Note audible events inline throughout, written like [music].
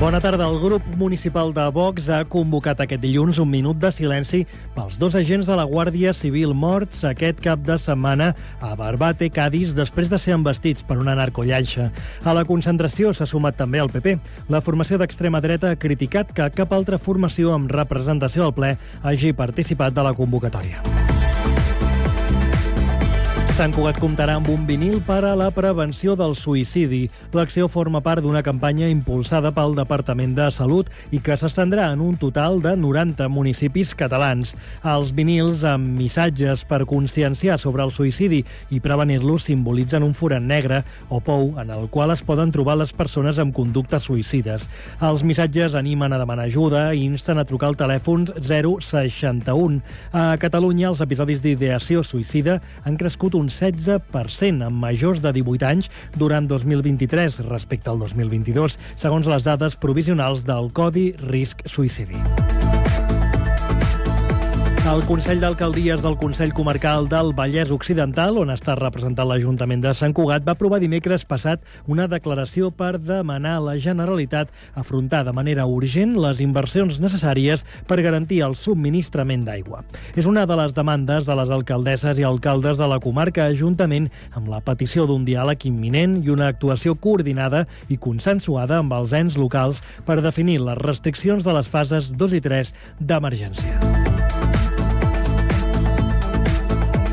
Bona tarda. El grup municipal de Vox ha convocat aquest dilluns un minut de silenci pels dos agents de la Guàrdia Civil morts aquest cap de setmana a Barbate, Cádiz, després de ser embestits per una narcollanxa. A la concentració s'ha sumat també el PP. La formació d'extrema dreta ha criticat que cap altra formació amb representació al ple hagi participat de la convocatòria. Sant Cugat comptarà amb un vinil per a la prevenció del suïcidi. L'acció forma part d'una campanya impulsada pel Departament de Salut i que s'estendrà en un total de 90 municipis catalans. Els vinils amb missatges per conscienciar sobre el suïcidi i prevenir-lo simbolitzen un forat negre o pou en el qual es poden trobar les persones amb conductes suïcides. Els missatges animen a demanar ajuda i insten a trucar al telèfon 061. A Catalunya, els episodis d'ideació suïcida han crescut un 16% en majors de 18 anys durant 2023 respecte al 2022, segons les dades provisionals del Codi Risc Suïcidi. El Consell d'Alcaldies del Consell Comarcal del Vallès Occidental, on està representat l'Ajuntament de Sant Cugat, va aprovar dimecres passat una declaració per demanar a la Generalitat afrontar de manera urgent les inversions necessàries per garantir el subministrament d'aigua. És una de les demandes de les alcaldesses i alcaldes de la comarca, juntament amb la petició d'un diàleg imminent i una actuació coordinada i consensuada amb els ens locals per definir les restriccions de les fases 2 i 3 d'emergència.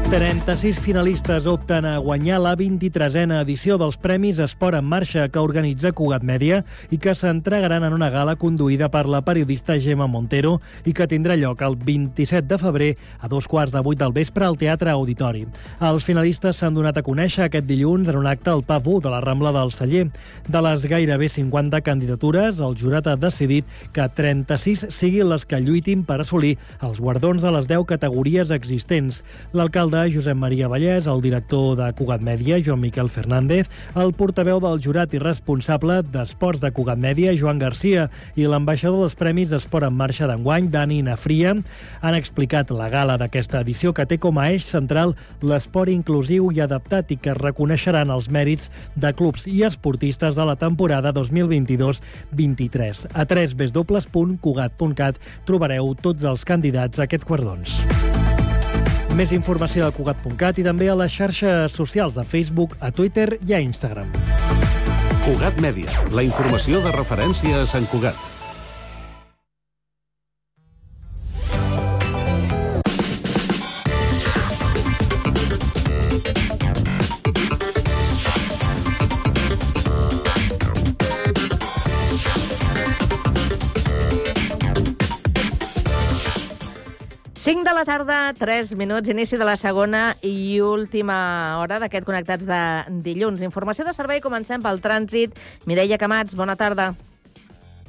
36 finalistes opten a guanyar la 23a edició dels Premis Esport en Marxa que organitza Cugat Mèdia i que s'entregaran en una gala conduïda per la periodista Gemma Montero i que tindrà lloc el 27 de febrer a dos quarts de vuit del vespre al Teatre Auditori. Els finalistes s'han donat a conèixer aquest dilluns en un acte al PAF 1 de la Rambla del Celler. De les gairebé 50 candidatures, el jurat ha decidit que 36 siguin les que lluitin per assolir els guardons de les 10 categories existents. L'alcalde Josep Maria Vallès, el director de Cugat Mèdia, Joan Miquel Fernández, el portaveu del jurat i responsable d'Esports de Cugat Mèdia, Joan Garcia, i l'ambaixador dels Premis d'Esport en Marxa d'enguany, Dani Nafria, han explicat la gala d'aquesta edició que té com a eix central l'esport inclusiu i adaptat i que reconeixeran els mèrits de clubs i esportistes de la temporada 2022-23. A www.cugat.cat trobareu tots els candidats a aquests guardons. Més informació a Cugat.cat i també a les xarxes socials de Facebook, a Twitter i a Instagram. Cugat Mèdia, la informació de referència a Sant Cugat. Cinc de la tarda, 3 minuts, inici de la segona i última hora d'aquest Connectats de dilluns. Informació de servei, comencem pel trànsit. Mireia Camats, bona tarda.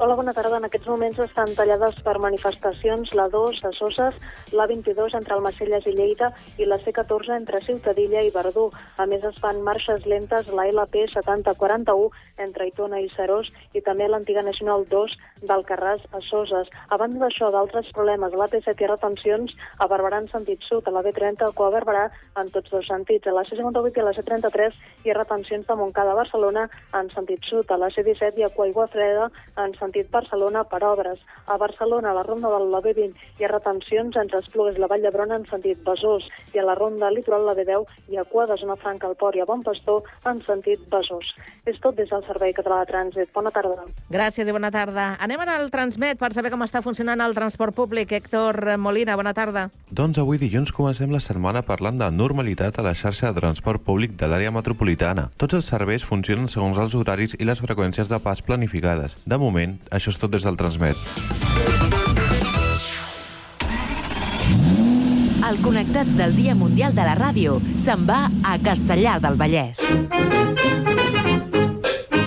Hola, bona tarda. En aquests moments estan tallades per manifestacions la 2 a Soses, la 22 entre Almacelles i Lleida i la C14 entre Ciutadilla i Verdú. A més, es fan marxes lentes la LP 7041 entre Aitona i Serós i també l'antiga Nacional 2 d'Alcarràs a Soses. A banda d'això, d'altres problemes, la T7 i retencions a Barberà en sentit sud, a la B30 o a Barberà en tots dos sentits. A la C58 i a la C33 hi ha retencions de Montcada a Barcelona en sentit sud, a la C17 i a Coaigua Freda en sentit Barcelona per obres. A Barcelona, a la ronda de la B20 hi ha retencions entre Esplugues i la Vall d'Hebron en sentit Besòs i a la ronda litoral la B10 hi ha cua de zona franca al port i a Bon Pastor en sentit Besòs. És tot des del Servei Català de Trànsit. Bona tarda. Gràcies i bona tarda. Anem ara al Transmet per saber com està funcionant el transport públic. Héctor Molina, bona tarda. Doncs avui dilluns comencem la setmana parlant de normalitat a la xarxa de transport públic de l'àrea metropolitana. Tots els serveis funcionen segons els horaris i les freqüències de pas planificades. De moment, això és tot des del Transmet. El Connectats del Dia Mundial de la Ràdio se'n va a Castellar del Vallès.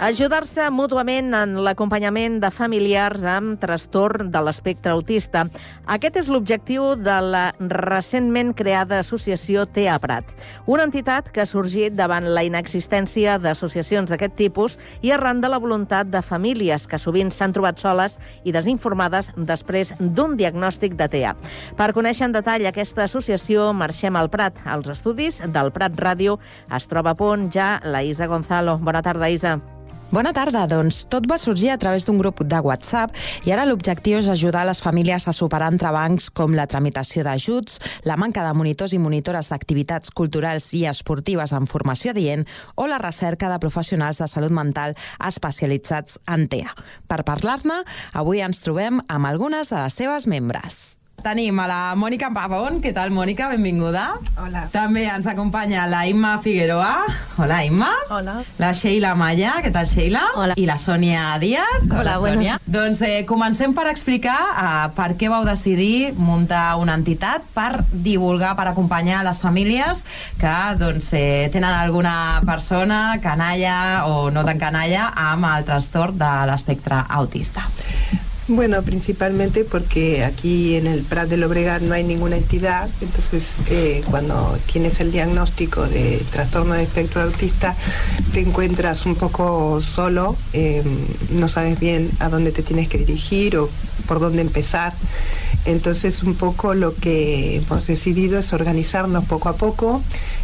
Ajudar-se mútuament en l'acompanyament de familiars amb trastorn de l'espectre autista. Aquest és l'objectiu de la recentment creada associació TEA Prat, una entitat que ha sorgit davant la inexistència d'associacions d'aquest tipus i arran de la voluntat de famílies que sovint s'han trobat soles i desinformades després d'un diagnòstic de TEA. Per conèixer en detall aquesta associació, marxem al Prat. Als estudis del Prat Ràdio es troba a punt ja la Isa Gonzalo. Bona tarda, Isa. Bona tarda. Doncs tot va sorgir a través d'un grup de WhatsApp i ara l'objectiu és ajudar les famílies a superar entrebancs com la tramitació d'ajuts, la manca de monitors i monitores d'activitats culturals i esportives en formació dient o la recerca de professionals de salut mental especialitzats en TEA. Per parlar-ne, avui ens trobem amb algunes de les seves membres. Tenim a la Mònica Pavón. Què tal, Mònica? Benvinguda. Hola. També ens acompanya la Imma Figueroa. Hola, Imma. Hola. La Sheila Maya. Què tal, Sheila? Hola. I la Sònia Díaz. Hola, Sònia. Doncs eh, comencem per explicar eh, per què vau decidir muntar una entitat per divulgar, per acompanyar les famílies que doncs, eh, tenen alguna persona, canalla o no tan canalla, amb el trastorn de l'espectre autista. Bueno, principalmente porque aquí en el Prat de Lobregat no hay ninguna entidad, entonces eh, cuando tienes el diagnóstico de trastorno de espectro autista te encuentras un poco solo, eh, no sabes bien a dónde te tienes que dirigir o por dónde empezar. Entonces un poco lo que hemos decidido es organizarnos poco a poco.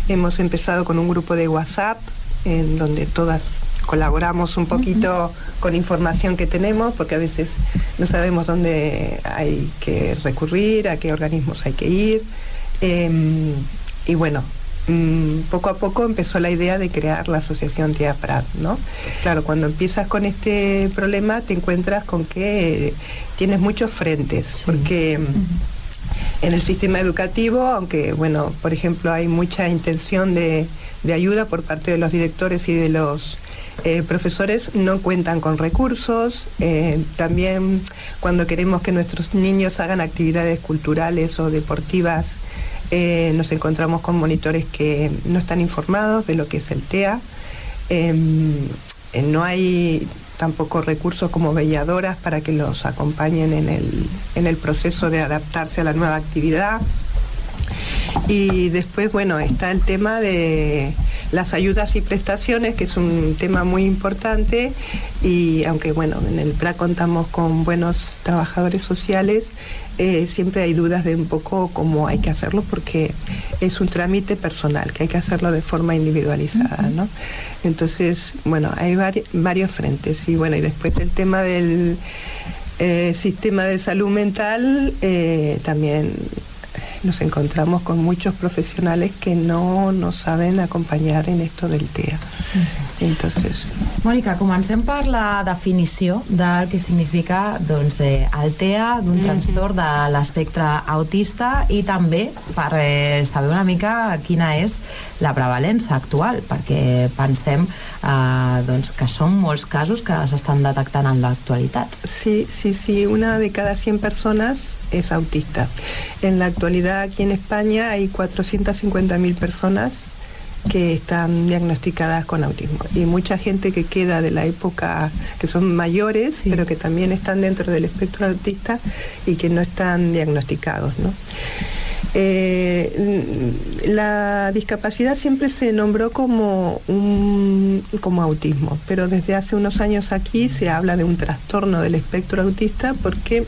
Hemos empezado con un grupo de WhatsApp en donde todas colaboramos un poquito con información que tenemos, porque a veces no sabemos dónde hay que recurrir, a qué organismos hay que ir. Eh, y bueno, mm, poco a poco empezó la idea de crear la asociación Tía Prat, ¿no? Claro, cuando empiezas con este problema te encuentras con que tienes muchos frentes, porque en el sistema educativo, aunque, bueno, por ejemplo, hay mucha intención de, de ayuda por parte de los directores y de los eh, profesores no cuentan con recursos. Eh, también cuando queremos que nuestros niños hagan actividades culturales o deportivas, eh, nos encontramos con monitores que no están informados de lo que es el TEA. Em, no hay tampoco recursos como velladoras para que los acompañen en el, en el proceso de adaptarse a la nueva actividad. Y después, bueno, está el tema de las ayudas y prestaciones, que es un tema muy importante. Y aunque bueno, en el PRA contamos con buenos trabajadores sociales, eh, siempre hay dudas de un poco cómo hay que hacerlo porque es un trámite personal, que hay que hacerlo de forma individualizada, ¿no? Entonces, bueno, hay vari varios frentes. Y bueno, y después el tema del eh, sistema de salud mental eh, también nos encontramos con muchos profesionales que no nos saben acompañar en esto del TEA. Entonces... Mònica, comencem per la definició del que significa doncs, eh, el TEA d'un trastorn de l'espectre autista i també per eh, saber una mica quina és la prevalença actual, perquè pensem eh, doncs, que són molts casos que s'estan detectant en l'actualitat. Sí, sí, sí, una de cada 100 personas es autista. En la actualidad aquí en España hay 450.000 personas que están diagnosticadas con autismo y mucha gente que queda de la época que son mayores sí. pero que también están dentro del espectro autista y que no están diagnosticados ¿no? Eh, la discapacidad siempre se nombró como un, como autismo, pero desde hace unos años aquí se habla de un trastorno del espectro autista porque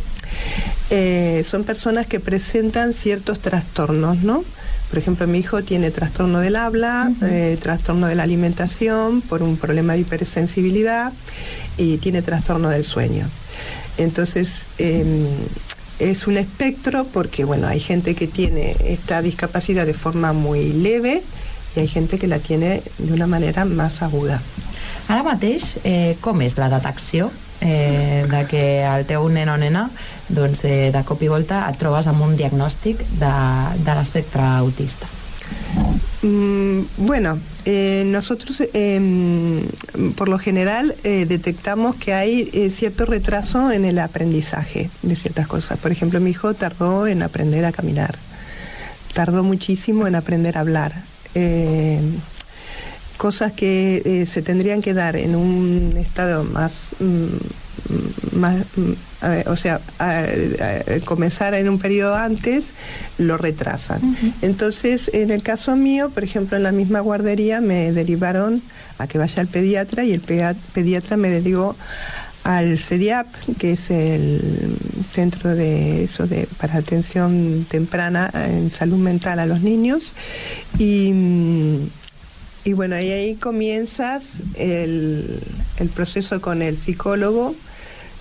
eh, son personas que presentan ciertos trastornos, ¿no? Por ejemplo, mi hijo tiene trastorno del habla, uh -huh. eh, trastorno de la alimentación por un problema de hipersensibilidad y tiene trastorno del sueño. Entonces, eh, es un espectro porque, bueno, hay gente que tiene esta discapacidad de forma muy leve y hay gente que la tiene de una manera más aguda. Ara mateix, eh, com és la detecció eh, de que el teu nen o nena doncs, eh, de cop i volta et trobes amb un diagnòstic de, de l'espectre autista? Mm, bueno, eh, nosotros eh, por lo general eh, detectamos que hay eh, cierto retraso en el aprendizaje de ciertas cosas. Por ejemplo, mi hijo tardó en aprender a caminar, tardó muchísimo en aprender a hablar. Cosas que se tendrían que dar en un estado más, mm, más mm, eh, o sea, a- a- comenzar en un periodo antes, lo retrasan. Entonces, en el caso mío, por ejemplo, en la misma guardería me derivaron a que vaya al pediatra y el pediatra me derivó al CEDIAP, que es el centro de eso de para atención temprana en salud mental a los niños y y bueno, y ahí comienzas el, el proceso con el psicólogo,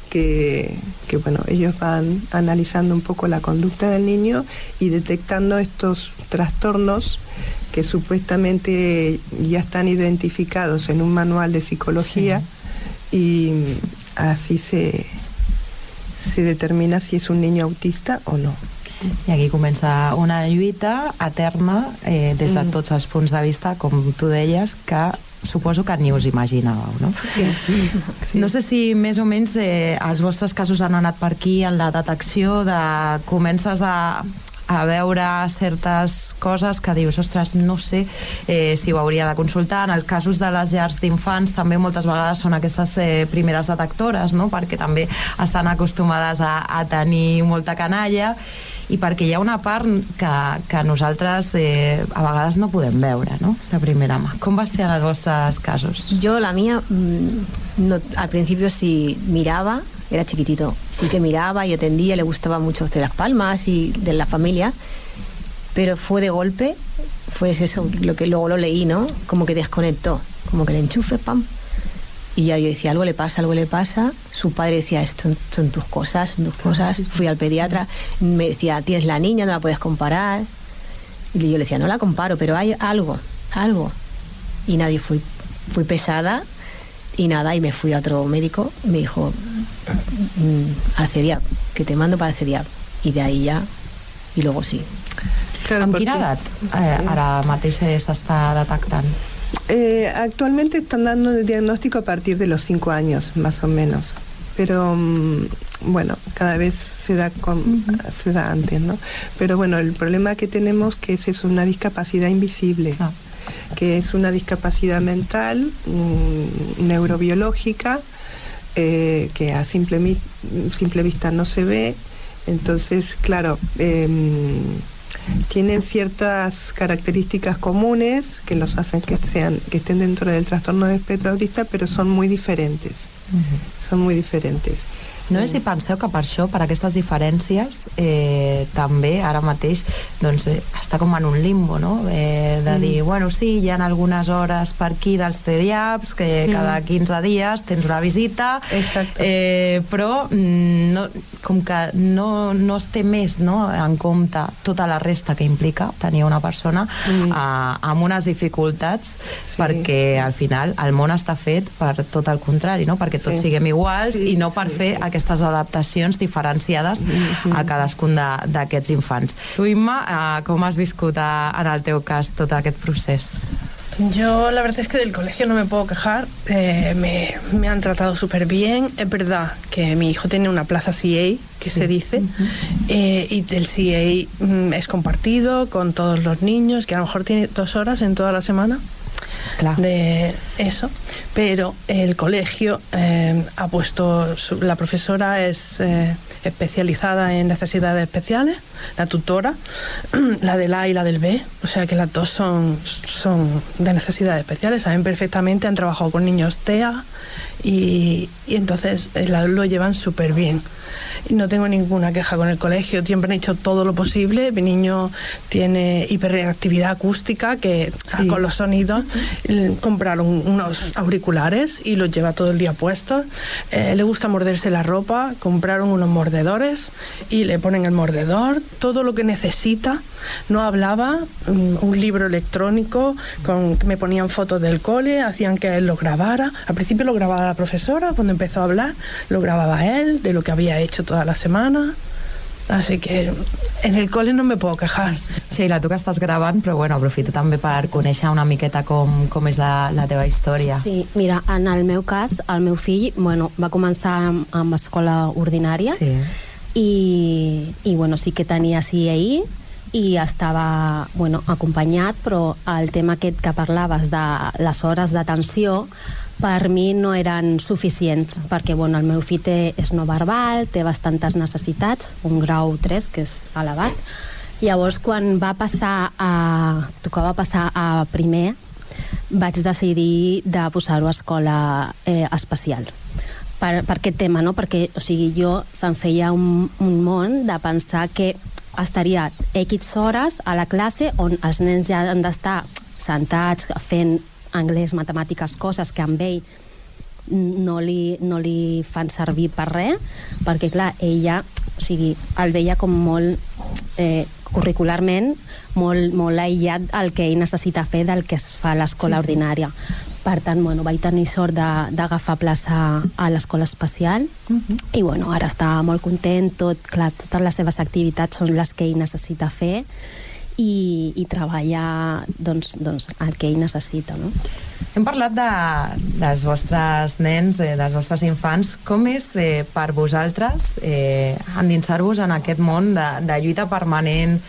que, que, bueno, ellos van analizando un poco la conducta del niño y detectando estos trastornos que supuestamente ya están identificados en un manual de psicología y así se, se determina si es un niño autista o no. I aquí comença una lluita eterna eh, des de Mm. tots els punts de vista, com tu deies, que suposo que ni us imaginàveu, no? Sí. No sé si més o menys eh, els vostres casos han anat per aquí en la detecció de comences a, a veure certes coses que dius, ostres, no sé eh, si ho hauria de consultar. En els casos de les llars d'infants també moltes vegades són aquestes eh, primeres detectores, no? perquè també estan acostumades a, a tenir molta canalla i perquè hi ha una part que, que nosaltres eh, a vegades no podem veure, no?, de primera mà. Com va ser en els vostres casos? Yo, la mía, mm, no, al principio sí miraba, era chiquitito, sí que miraba y atendía, le gustaba mucho de las palmas y de la familia, pero fue de golpe, fue eso, lo que luego lo leí, ¿no? Como que desconectó, como que el enchufe, pam. Y ya yo decía, algo le pasa, algo le pasa. Su padre decía, esto son tus cosas, son tus cosas. Fui al pediatra, me decía, tienes la niña, no la puedes comparar. Y yo le decía, no la comparo, pero hay algo, algo. Y nadie fui, fui pesada y nada, y me fui a otro médico me dijo, mm, al CEDIAP, que te mando para el CEDIAP. Y de ahí ya, y luego sí. Amb quina edat eh, ara mateix s'està detectant? Eh, actualmente están dando el diagnóstico a partir de los 5 años, más o menos. Pero mm, bueno, cada vez se da, con, se da antes, ¿no? Pero bueno, el problema que tenemos que es, es una discapacidad invisible, que es una discapacidad mental, mm, neurobiológica, eh, que a simple vista no se ve. Entonces, claro, em, tienen ciertas características comunes que los hacen que sean que estén dentro del trastorno de espectro autista, pero son muy diferentes. Son muy diferentes. No sé si penseu que per això, per aquestes diferències, eh, també ara mateix doncs, eh, està com en un limbo, no? Eh, de Mm. dir, bueno, sí, hi ha algunes hores per aquí dels TDIAPs, que Mm. cada 15 dies tens una visita, eh, però mm, no, com que no, no es té més no, en compte tota la resta que implica tenir una persona Mm. eh, amb unes dificultats perquè al final el món està fet per tot el contrari, no? perquè tots Sí. siguem iguals Sí, i no per sí. fer aquestes adaptacions diferenciades a cadascun de- d'aquests infants. Tu, Imma, eh, com has viscut eh, en el teu cas tot aquest procés? Yo la verdad es que del colegio no me puedo quejar, eh, me, me han tratado súper bien. Es verdad que mi hijo tiene una plaza CA, que se dice, eh, y el CA mm, es compartido con todos los niños, que a lo mejor tiene dos horas en toda la semana de eso, pero el colegio eh, ha puesto, su- la profesora es eh, especializada en necesidades especiales la tutora, [clears throat] la del A y la del B, o sea que las dos son, son de necesidades especiales, saben perfectamente, han trabajado con niños TEA y, y entonces eh, lo llevan súper bien no tengo ninguna queja con el colegio. Siempre han hecho todo lo posible. Mi niño tiene hiperreactividad acústica que con los sonidos compraron unos auriculares y los lleva todo el día puestos. Eh, le gusta morderse la ropa, compraron unos mordedores y le ponen el mordedor, todo lo que necesita. No hablaba, mm, un libro electrónico, con, me ponían fotos del cole, hacían que él lo grabara. Al principio lo grababa la profesora, cuando empezó a hablar, lo grababa él, de lo que había hecho toda la semana. Així que en el col·le no me puedo quejar. Sheila, tu que estàs gravant, però bueno, aprofito també per conèixer una miqueta com, com és la, la teva història. Sí, mira, en el meu cas, el meu fill bueno, va començar amb, amb escola ordinària sí. i, i bueno, sí que tenia CAI i estava bueno, acompanyat, però el tema aquest que parlaves de les hores d'atenció per mi no eren suficients perquè bueno, el meu fill té, és no verbal, té bastantes necessitats, un grau 3 que és elevat. Llavors, quan va passar a... tocava passar a primer, vaig decidir de posar-ho a escola eh, especial per, per aquest tema, no? Perquè, o sigui, jo se'm feia un, un món de pensar que estaria X hores a la classe on els nens ja han d'estar sentats fent anglès, matemàtiques, coses que amb ell no li, no li fan servir per res, perquè clar, ella o sigui, el veia com molt eh, curricularment molt, molt aïllat el que ell necessita fer del que es fa a l'escola sí, ordinària. Per tant, bueno, vaig tenir sort d'agafar plaça a l'escola especial uh mhm. -huh. i bueno, ara està molt content, tot, clar, totes les seves activitats són les que ell necessita fer i, i treballar doncs, doncs, el que ell necessita. No? Hem parlat de, dels vostres nens, eh, dels vostres infants. Com és eh, per vosaltres eh, endinsar-vos en aquest món de, de lluita permanent?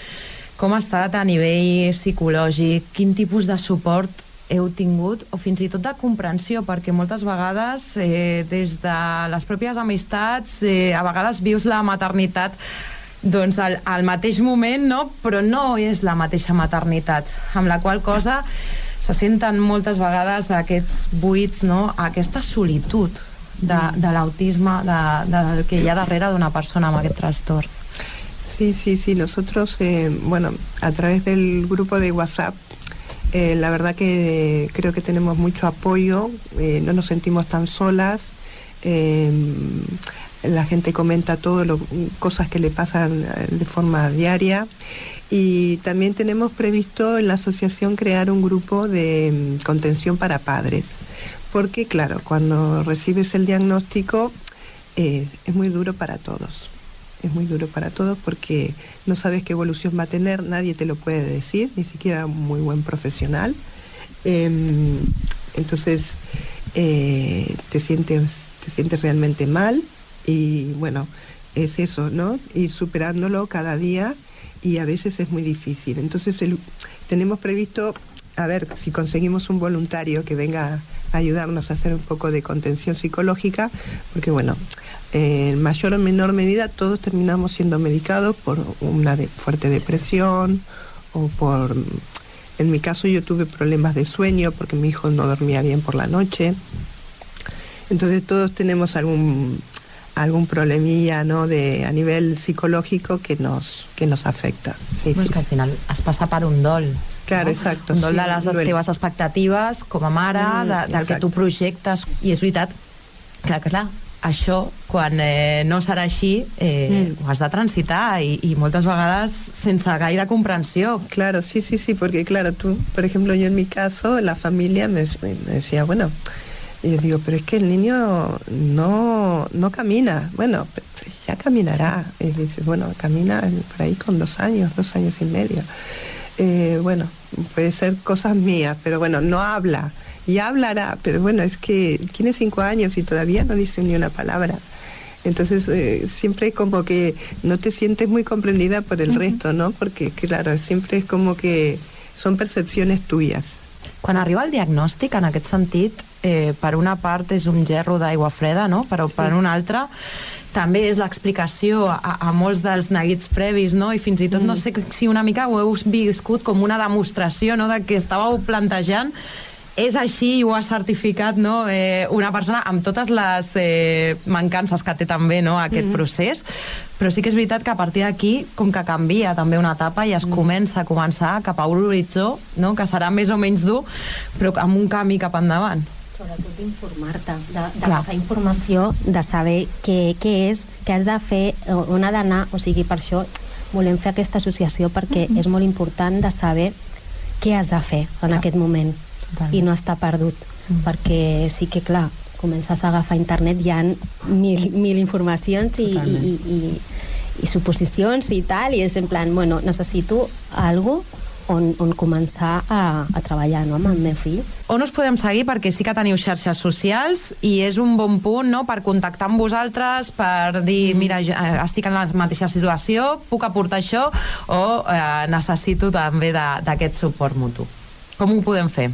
Com ha estat a nivell psicològic? Quin tipus de suport heu tingut o fins i tot de comprensió perquè moltes vegades eh, des de les pròpies amistats eh, a vegades vius la maternitat doncs al, al mateix moment, no? però no és la mateixa maternitat, amb la qual cosa se senten moltes vegades aquests buits, no? aquesta solitud de, de l'autisme, de, del que hi ha darrere d'una persona amb aquest trastorn. Sí, sí, sí. Nosotros, eh, bueno, a través del grupo de WhatsApp, eh, la verdad que creo que tenemos mucho apoyo, eh, no nos sentimos tan solas. Eh, la gente comenta todo lo cosas que le pasan eh, de forma diaria. Y también tenemos previsto en la asociación crear un grupo de mm, contención para padres. Porque claro cuando recibes el diagnóstico eh, es muy duro para todos. Es muy duro para todos porque no sabes qué evolución va a tener nadie te lo puede decir ni siquiera un muy buen profesional. Em, entonces eh, te sientes te sientes realmente mal y bueno, es eso, ¿no? Ir superándolo cada día y a veces es muy difícil. Entonces tenemos previsto, a ver si conseguimos un voluntario que venga a ayudarnos a hacer un poco de contención psicológica, porque bueno, en mayor o menor medida todos terminamos siendo medicados por una fuerte depresión o por... En mi caso yo tuve problemas de sueño porque mi hijo no dormía bien por la noche. Entonces todos tenemos algún algún problemilla ¿no? de, a nivel psicológico que nos, que nos afecta. Sí, pues sí. que al final es passa per un dol. Clar, no? exacte. Un dol sí, de les duel. teves expectatives com a mare, mm, de, del exacte. que tu projectes. I és veritat, clar, clar, això, quan eh, no serà així, eh, mm. ho has de transitar i, y moltes vegades sense gaire comprensió. Claro, sí, sí, sí, porque claro, tú, por ejemplo, yo en mi caso, la familia me, me decía, bueno, Y yo digo, pero es que el niño no, no camina. Bueno, ya caminará. Y dice, bueno, camina por ahí con dos años, dos años y medio. Eh, bueno, puede ser cosas mías, pero bueno, no habla. Ya hablará, pero bueno, es que tiene cinco años y todavía no dice ni una palabra. Entonces, eh, siempre como que no te sientes muy comprendida por el uh -huh. resto, ¿no? Porque, claro, siempre es como que son percepciones tuyas. Quan arriba el diagnòstic, en aquest sentit, eh, per una part és un gerro d'aigua freda, no? però per una altra també és l'explicació a, a molts dels neguits previs, no? I fins i tot mm. no sé si una mica ho heu viscut com una demostració, no?, de que estàveu plantejant és així i ho ha certificat no? eh, una persona amb totes les eh, mancances que té també no, aquest mm -hmm. procés, però sí que és veritat que a partir d'aquí, com que canvia també una etapa i es mm. comença a començar cap a un horitzó, no? que serà més o menys dur, però amb un camí cap endavant. Sobretot d'informar-te, d'agafar informació, de saber què, què és, què has de fer, on ha d'anar, o sigui, per això volem fer aquesta associació perquè mm -hmm. és molt important de saber què has de fer en Clar. aquest moment Totalment. i no està perdut mm. perquè sí que clar comences a agafar internet hi ha mil, mil informacions i, i, i, i, i suposicions i tal i és en plan, bueno, necessito algo on, on començar a, a treballar no, amb el meu fill. On us podem seguir? Perquè sí que teniu xarxes socials i és un bon punt no, per contactar amb vosaltres, per dir, mm. mira, eh, estic en la mateixa situació, puc aportar això o eh, necessito també d'aquest suport mutu. Com ho podem fer?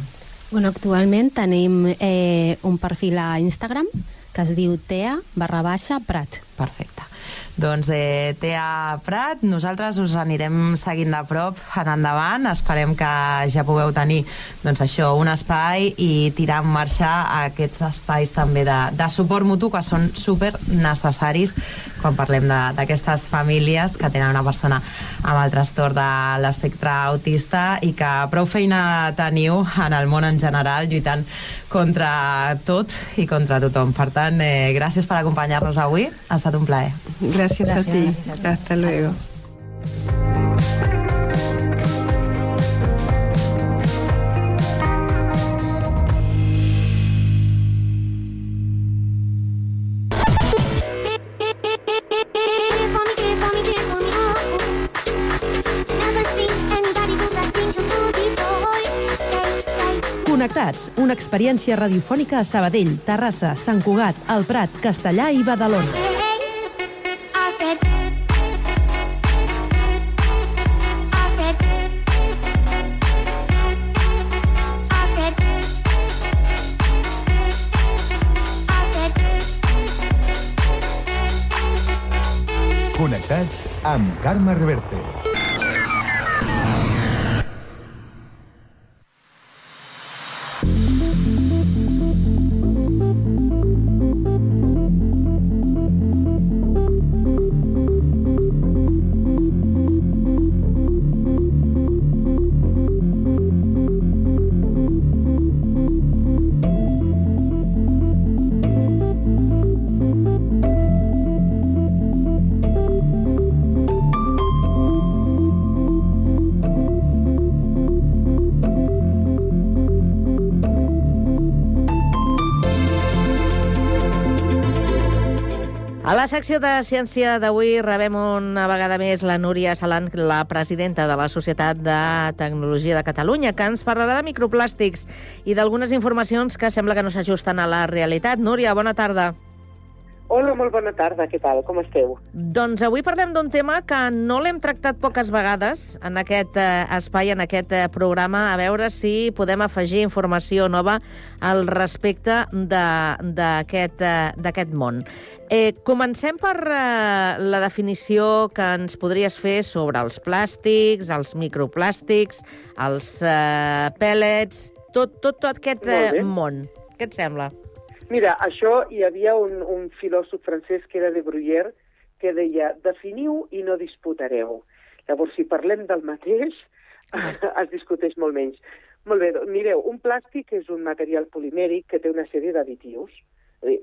Bueno, actualment tenim eh, un perfil a Instagram que es diu tea barra baixa prat. Perfecte. Doncs eh, Tea Prat, nosaltres us anirem seguint de prop en endavant. Esperem que ja pugueu tenir doncs això, un espai i tirar en marxa aquests espais també de, de suport mutu que són super necessaris quan parlem d'aquestes famílies que tenen una persona amb el trastorn de l'espectre autista i que prou feina teniu en el món en general lluitant contra tot i contra tothom. Per tant, eh, gràcies per acompanyar-nos avui. Ha estat un plaer. Gràcies. Gracias, Gracias a ti. Gracias. Hasta luego. Connectats, una experiència radiofònica a Sabadell, Terrassa, Sant Cugat, El Prat, Castellà i Badalona. Connectats amb Carme Reverte. La secció de ciència d'avui rebem una vegada més la Núria Salant, la presidenta de la Societat de Tecnologia de Catalunya, que ens parlarà de microplàstics i d'algunes informacions que sembla que no s'ajusten a la realitat. Núria, bona tarda. Hola, molt bona tarda, què tal? Com esteu? Doncs avui parlem d'un tema que no l'hem tractat poques vegades en aquest eh, espai, en aquest eh, programa, a veure si podem afegir informació nova al respecte d'aquest eh, món. Eh, comencem per eh, la definició que ens podries fer sobre els plàstics, els microplàstics, els eh, pèl·lets, tot, tot, tot aquest eh, món. Què et sembla? Mira, això hi havia un, un filòsof francès que era de Bruyère que deia definiu i no disputareu. Llavors, si parlem del mateix, [laughs] es discuteix molt menys. Molt bé, doncs, mireu, un plàstic és un material polimèric que té una sèrie d'additius.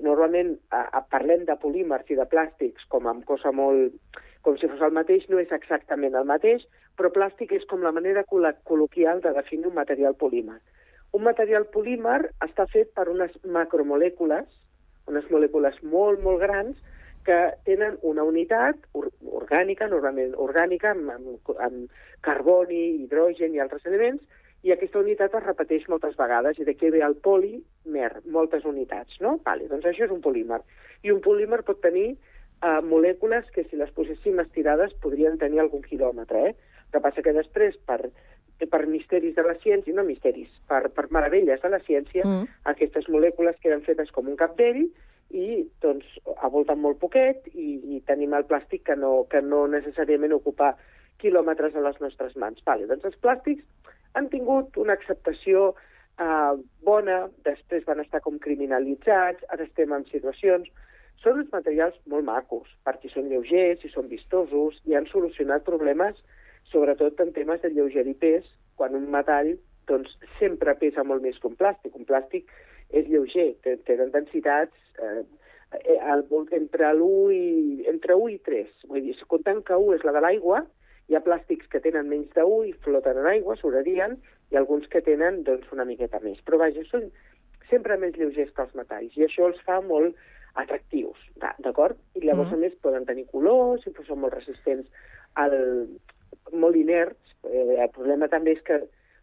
Normalment a, a, parlem de polímers i de plàstics com amb cosa molt... com si fos el mateix, no és exactament el mateix, però plàstic és com la manera col·loquial de definir un material polímer. Un material polímer està fet per unes macromolècules, unes molècules molt, molt grans, que tenen una unitat orgànica, normalment orgànica, amb, amb, amb carboni, hidrogen i altres elements, i aquesta unitat es repeteix moltes vegades, i d'aquí ve el polimer, moltes unitats, no? Vale, doncs això és un polímer. I un polímer pot tenir eh, molècules que si les poséssim estirades podrien tenir algun quilòmetre, eh? El que passa que després, per per misteris de la ciència, no misteris, per, per meravelles de la ciència, mm. aquestes molècules queden fetes com un capdell i doncs ha voltat molt poquet i, i tenim el plàstic que no, que no necessàriament ocupa quilòmetres a les nostres mans. Vale, doncs els plàstics han tingut una acceptació eh, bona, després van estar com criminalitzats, ara estem en situacions... Són uns materials molt macos, perquè són lleugers i són vistosos i han solucionat problemes, sobretot en temes de lleuger i pes, quan un metall doncs, sempre pesa molt més que un plàstic. Un plàstic és lleuger, tenen densitats eh, eh, entre l'1 i, entre 1 i 3. Vull dir, comptant que 1 és la de l'aigua, hi ha plàstics que tenen menys de 1 i floten en aigua, sobrarien, i alguns que tenen doncs, una miqueta més. Però vaja, són sempre més lleugers que els metalls, i això els fa molt atractius, d'acord? I llavors, mm. a més, poden tenir colors i són molt resistents al, molt inerts. Eh, el problema també és que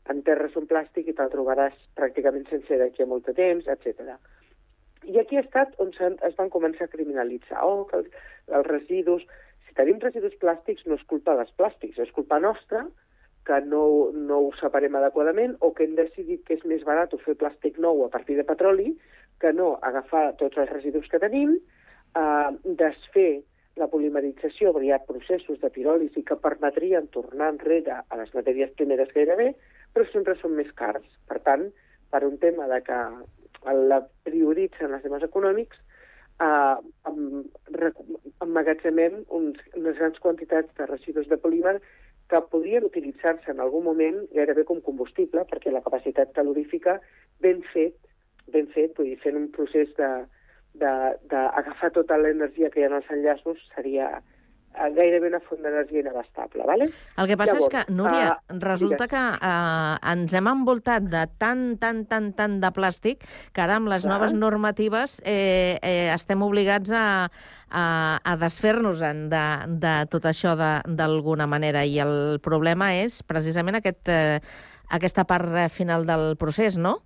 en terra és un plàstic i te'l trobaràs pràcticament sense d'aquí a molt de temps, etc. I aquí ha estat on es van començar a criminalitzar. Oh, que els, els residus... Si tenim residus plàstics no és culpa dels plàstics, és culpa nostra que no, no ho separem adequadament o que hem decidit que és més barat fer plàstic nou a partir de petroli que no agafar tots els residus que tenim, eh, desfer la polimerització, ha processos de piròlisi que permetrien tornar enrere a les matèries primeres gairebé, però sempre són més cars. Per tant, per un tema de que la prioritzen els temes econòmics, eh, emmagatzemem uns, unes grans quantitats de residus de polímer que podrien utilitzar-se en algun moment gairebé com combustible, perquè la capacitat calorífica ben fet, ben fet, vull dir, fent un procés de, d'agafar tota l'energia que hi ha en els enllaços seria eh, gairebé una font d'energia inabastable. ¿vale? El que passa Llavors, és que, Núria, uh, resulta digues. que uh, ens hem envoltat de tant, tant, tant, tant de plàstic que ara amb les Clar. noves normatives eh, eh, estem obligats a, a, a desfer-nos-en de, de tot això d'alguna manera i el problema és precisament aquest, eh, aquesta part final del procés, no?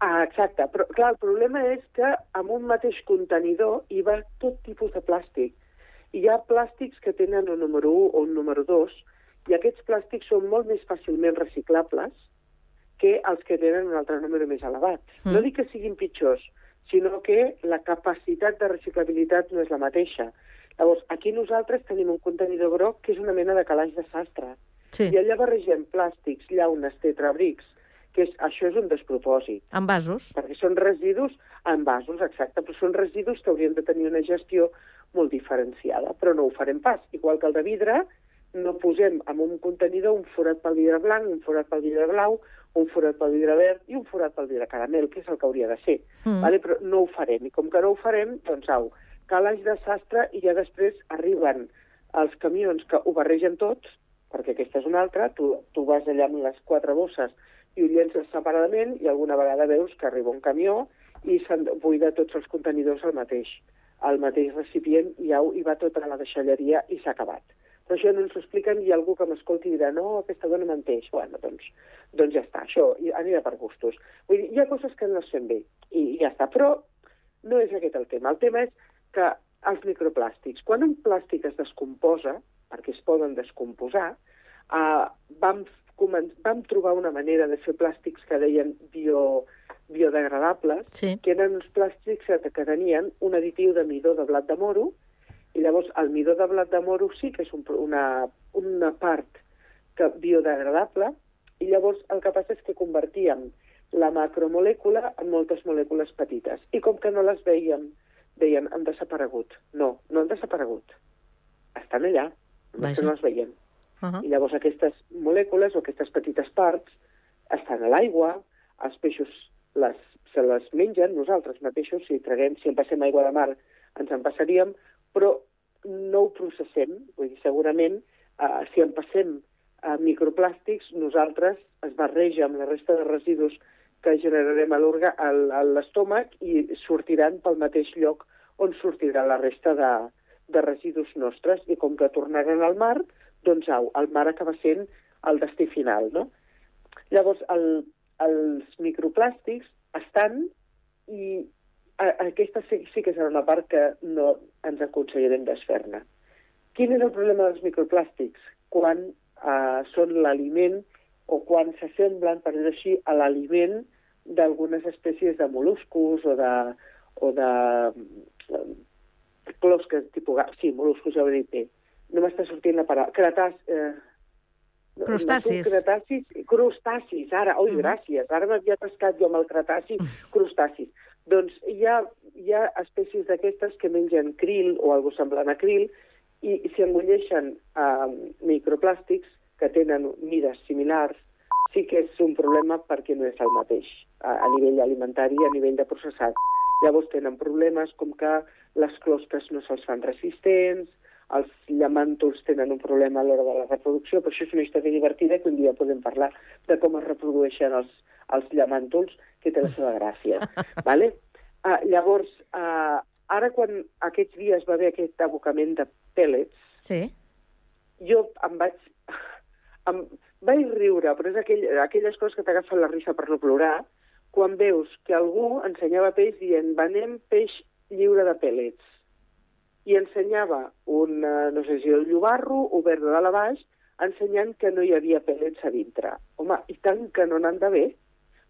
Ah, exacte, però clar, el problema és que amb un mateix contenidor hi va tot tipus de plàstic. Hi ha plàstics que tenen un número 1 o un número 2 i aquests plàstics són molt més fàcilment reciclables que els que tenen un altre número més elevat. Mm. No dic que siguin pitjors, sinó que la capacitat de reciclabilitat no és la mateixa. Llavors, aquí nosaltres tenim un contenidor groc que és una mena de calaix de sastre. Sí. I allà barregem plàstics, llaunes, tetrabrics, que és, això és un despropòsit. En vasos? Perquè són residus en vasos, exacte, però són residus que haurien de tenir una gestió molt diferenciada, però no ho farem pas. Igual que el de vidre, no posem en un contenidor un forat pel vidre blanc, un forat pel vidre blau, un forat pel vidre verd i un forat pel vidre caramel, que és el que hauria de ser. Mm. Vale? Però no ho farem, i com que no ho farem, doncs au, calaix de sastre i ja després arriben els camions que ho barregen tots, perquè aquesta és una altra, tu, tu vas allà amb les quatre bosses i ho llences separadament i alguna vegada veus que arriba un camió i se'n buida tots els contenidors al mateix, al mateix recipient i ja hi va tota la deixalleria i s'ha acabat. Però això no ens ho expliquen i algú que m'escolti dirà no, aquesta dona menteix. Bueno, doncs, doncs ja està, això anirà per gustos. Vull dir, hi ha coses que no es fem bé i, i ja està, però no és aquest el tema. El tema és que els microplàstics, quan un plàstic es descomposa, perquè es poden descomposar, eh, vam vam trobar una manera de fer plàstics que deien bio, biodegradables, sí. que eren uns plàstics que tenien un additiu de midó de blat de moro, i llavors el midó de blat de moro sí que és un, una, una part que biodegradable, i llavors el que passa és que convertíem la macromolècula en moltes molècules petites. I com que no les veiem, deien, han desaparegut. No, no han desaparegut. Estan allà, només no les veiem. Uh -huh. I llavors aquestes molècules o aquestes petites parts estan a l'aigua, els peixos les, se les mengen, nosaltres mateixos, si traguem, si en passem aigua de mar, ens en passaríem, però no ho processem, vull dir, segurament, eh, si en passem a microplàstics, nosaltres es barreja amb la resta de residus que generarem a l'estómac i sortiran pel mateix lloc on sortirà la resta de, de residus nostres i com que tornaran al mar, doncs au, el mar acaba sent el destí final, no? Llavors, el, els microplàstics estan i a, aquesta sí, sí que serà una part que no ens aconseguirem desfer-ne. Quin és el problema dels microplàstics? Quan eh, són l'aliment o quan s'assemblen, per dir així, a l'aliment d'algunes espècies de mol·luscos o de, o de eh, closques, tipus... Sí, moluscos, ja ho he dit bé. No m'està sortint la paraula. Cretàs... Eh, Crustacis. Cretacis, crustacis, ara, oi, Mhm. gràcies, ara m'havia pescat jo amb el cretaci, [laughs] crustacis. Doncs hi ha, hi ha espècies d'aquestes que mengen krill o algo semblant a krill i si engulleixen eh, microplàstics que tenen mides similars, sí que és un problema perquè no és el mateix a, a nivell alimentari i a nivell de processat. Llavors tenen problemes com que les closques no se'ls fan resistents, els llamàntols tenen un problema a l'hora de la reproducció, però això és una història divertida que un dia podem parlar de com es reprodueixen els, els llamàntols, que té la seva gràcia. [laughs] vale? Uh, llavors, uh, ara quan aquests dies va haver aquest abocament de pèl·lets, Sí. jo em vaig... [laughs] Em vaig riure, però és aquell, aquelles coses que t'agafen la risa per no plorar, quan veus que algú ensenyava peix dient venem peix lliure de pèl·lets i ensenyava un, eh, no sé si el llobarro, obert de dalt a baix, ensenyant que no hi havia pèl·lets a dintre. Home, i tant que no n'han bé,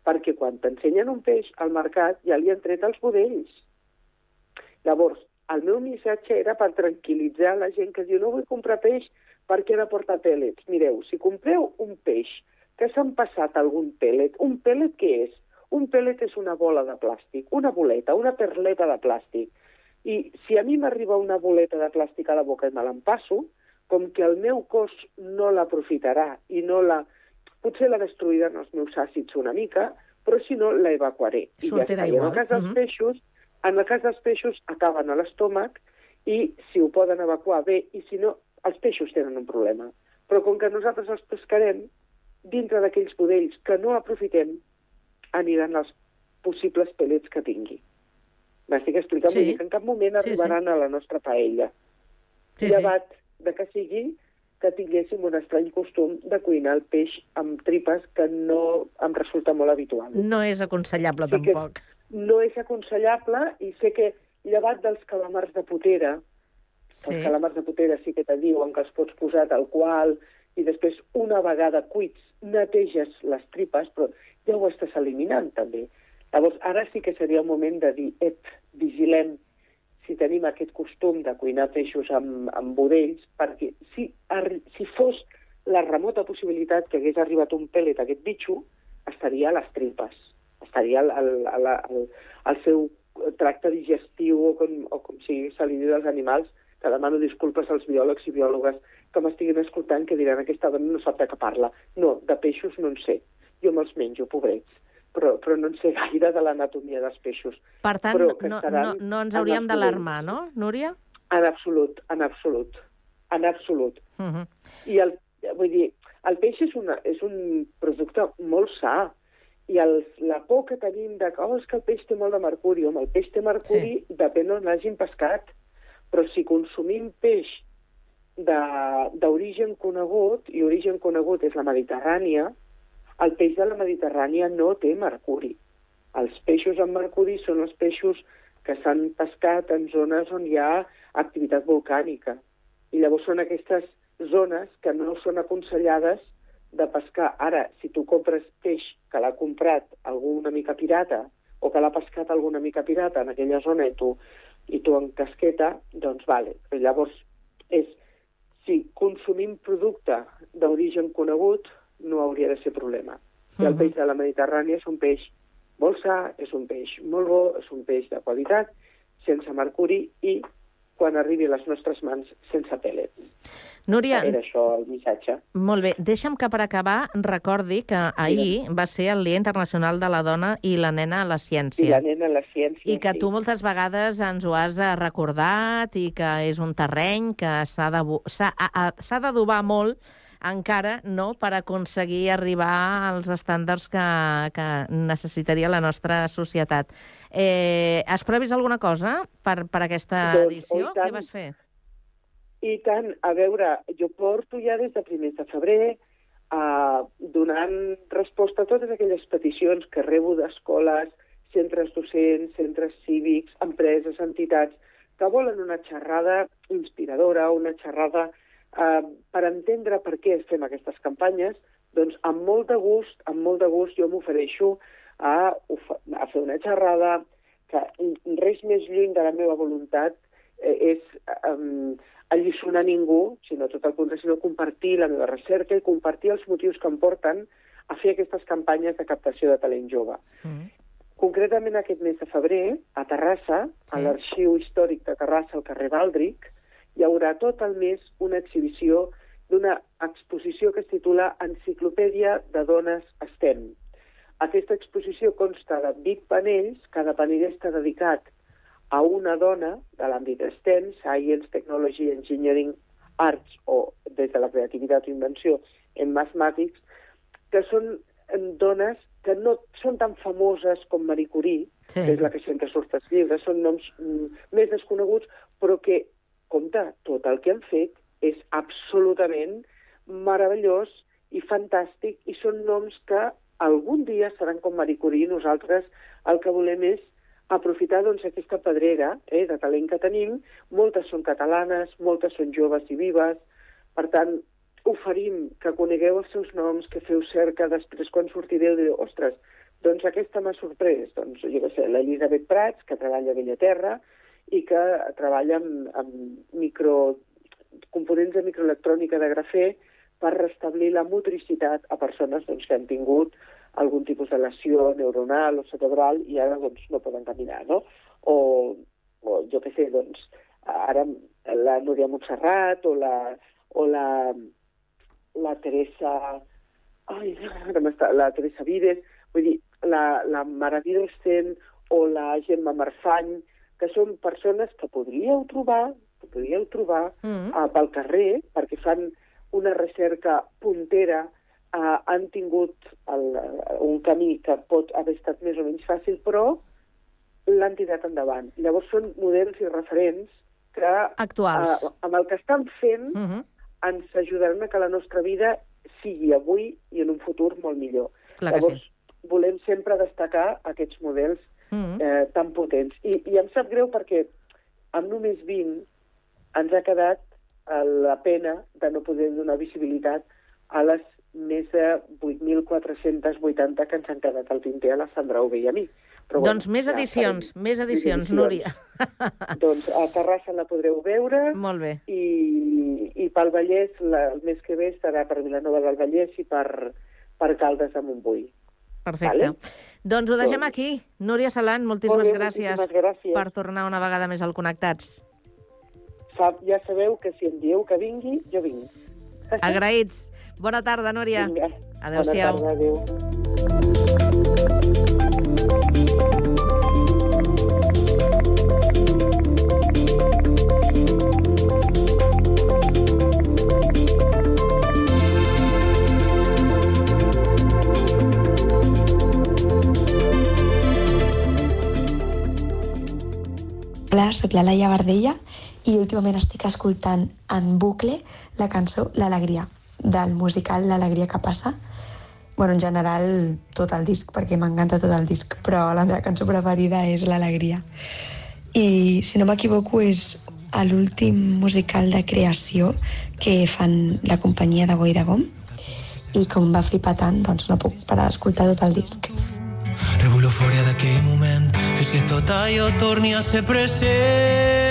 perquè quan t'ensenyen un peix al mercat ja li han tret els budells. Llavors, el meu missatge era per tranquil·litzar la gent que diu no vull comprar peix perquè ha de portar pèl·lets. Mireu, si compreu un peix que s'han passat algun pèl·let, un pèl·let què és? Un pèl·let és una bola de plàstic, una boleta, una perleta de plàstic. I si a mi m'arriba una boleta de plàstic a la boca i me l'empasso, com que el meu cos no l'aprofitarà i no la... Potser la destruiran els meus àcids una mica, però si no, la evacuaré. I ja està. I en igual. el cas dels Mhm. peixos, en el cas dels peixos acaben a l'estómac i si ho poden evacuar bé, i si no, els peixos tenen un problema. Però com que nosaltres els pescarem, dintre d'aquells budells que no aprofitem, aniran els possibles pèl·lets que tingui. M'estic explicant? Sí. Vull dir que en cap moment Sí, sí. arribaran a la nostra paella. Sí, sí. llevat de que sigui que tinguéssim un estrany costum de cuinar el peix amb tripes que no em resulta molt habitual. No és aconsellable, Sí tampoc. No és aconsellable i sé que llevat dels calamars de potera, Sí. els calamars de potera sí que te diuen que els pots posar tal qual i després una vegada cuits neteges les tripes, però ja ho estàs eliminant també. Llavors ara sí que seria el moment de dir, ep, vigilem si tenim aquest costum de cuinar peixos amb, amb budells, perquè si, si fos la remota possibilitat que hagués arribat un pèl·let aquest bitxo, estaria a les tripes, estaria al, al, al, al, al seu tracte digestiu o com, o com si se li diu als animals, que demano disculpes als biòlegs i biòlogues que m'estiguin escoltant que diran aquesta dona no sap de què parla. No, de peixos no en sé. Jo me'ls menjo, pobrets, però, però no en sé gaire de l'anatomia dels peixos. Per tant, Però no, no, no ens en hauríem els d'alarmar, no, Núria? En absolut, en absolut, en absolut. Uh -huh. I el, vull dir, el peix és, una, és un producte molt sa, i el, la por que tenim de que, oh, és que el peix té molt de mercuri, home, el peix té mercuri sí. depèn on l'hagin pescat, però si consumim peix d'origen conegut, i origen conegut és la Mediterrània, el peix de la Mediterrània no té mercuri. Els peixos amb mercuri són els peixos que s'han pescat en zones on hi ha activitat volcànica. I llavors són aquestes zones que no són aconsellades de pescar. Ara, si tu compres peix que l'ha comprat algú una mica pirata o que l'ha pescat alguna mica pirata en aquella zona i tu, i tu en casqueta, doncs vale. Però llavors és, si consumim producte d'origen conegut, no hauria de ser problema. I el Mhm. peix de la Mediterrània és un peix molt sa, és un peix molt bo, és un peix de qualitat, sense mercuri i, quan arribi a les nostres mans, sense pèl·lets. Núria, Era això el missatge. molt bé. Deixa'm que per acabar recordi que ahir va ser el Dia Internacional de la Dona i la nena a la ciència. I la nena a la ciència. I que sí. tu moltes vegades ens ho has eh, recordat i que és un terreny que s'ha d'adobar molt encara no per aconseguir arribar als estàndards que, que necessitaria la nostra societat. Eh, has previst alguna cosa per, per aquesta Doncs, edició? tant. Què vas fer? I tant, a veure, jo porto ja des de primers de febrer eh, donant resposta a totes aquelles peticions que rebo d'escoles, centres docents, centres cívics, empreses, entitats, que volen una xerrada inspiradora, una xerrada eh, per entendre per què fem aquestes campanyes, doncs amb molt de gust, amb molt de gust jo m'ofereixo a, a fer una xerrada, que res més lluny de la meva voluntat eh, és um, alliçonar ningú, sinó tot el contrari, sinó compartir la meva recerca i compartir els motius que em porten a fer aquestes campanyes de captació de talent jove. Mm. Concretament aquest mes de febrer, a Terrassa, sí. a l'Arxiu Històric de Terrassa, al carrer Baldric, hi haurà tot el mes una exhibició d'una exposició que es titula Enciclopèdia de dones STEM. Aquesta exposició consta de 20 panells, cada panell està dedicat a una dona de l'àmbit STEM, Science, Technology, Engineering, Arts o des de la creativitat o invenció en mathematics, que són dones que no són tan famoses com Marie Curie, sí. que és la que sempre surt als llibres, són noms mm, més desconeguts, però que, compte, tot el que han fet és absolutament meravellós i fantàstic i són noms que algun dia seran com Marie Curie nosaltres el que volem és aprofitar doncs, aquesta pedrera eh, de talent que tenim. Moltes són catalanes, moltes són joves i vives. Per tant, oferim que conegueu els seus noms, que feu cerca, després quan sortireu direu, ostres, doncs aquesta m'ha sorprès. Doncs, jo què sé, l'Elisabet Prats, que treballa a Bellaterra i que treballa amb, amb micro, components de microelectrònica de grafè per restablir la motricitat a persones doncs, que han tingut algun tipus de lesió neuronal o cerebral i ara doncs, no poden caminar, no? O, o jo què sé, doncs, ara la Núria Montserrat o la, o la, la Teresa... Ai. La Teresa Vides, vull dir, la, la Mara Vidresen o la Gemma Marfany, que són persones que podríeu trobar, que podríeu trobar mm -hmm. uh, pel carrer, perquè fan una recerca puntera uh, han tingut el, un camí que pot haver estat més o menys fàcil, però l'han tirat endavant. Llavors són models i referents que Actuals. Uh, amb el que estan fent uh -huh. ens ajudaran a que la nostra vida sigui avui i en un futur molt millor. Clar Llavors, sí. volem sempre destacar aquests models -huh. eh, tan potents. I, I em sap greu perquè amb només 20 ens ha quedat la pena de no poder donar visibilitat a les més de 8.480 que ens han quedat al tinter a la Sandra Ove i a mi. Però, doncs bueno, més edicions, ja, més edicions, Núria. doncs a Terrassa la podreu veure. Molt bé. I, i pel Vallès, la, el mes que ve estarà per Vilanova del Vallès i per, per Caldes de Montbui. Perfecte. Vale? Doncs ho deixem doncs... aquí. Núria Salant, moltíssimes, bé, gràcies, moltíssimes gràcies per tornar una vegada més al Connectats. Sap, ja sabeu que si em dieu que vingui, jo vinc. Agraïts. Bona tarda, Núria. Adéu-siau. Bona tarda, adéu. Sóc la Laia Bardella i últimament estic escoltant en bucle la cançó L'Alegria del musical L'alegria que passa. Bueno, en general, tot el disc, perquè m'encanta tot el disc, però la meva cançó preferida és L'Alegria. I, si no m'equivoco, és l'últim musical de creació que fan la companyia de Boi de Gom i com va flipar tant, doncs no puc parar d'escoltar tot el disc. Rebull l'eufòria d'aquell moment que tot allò torni a ser present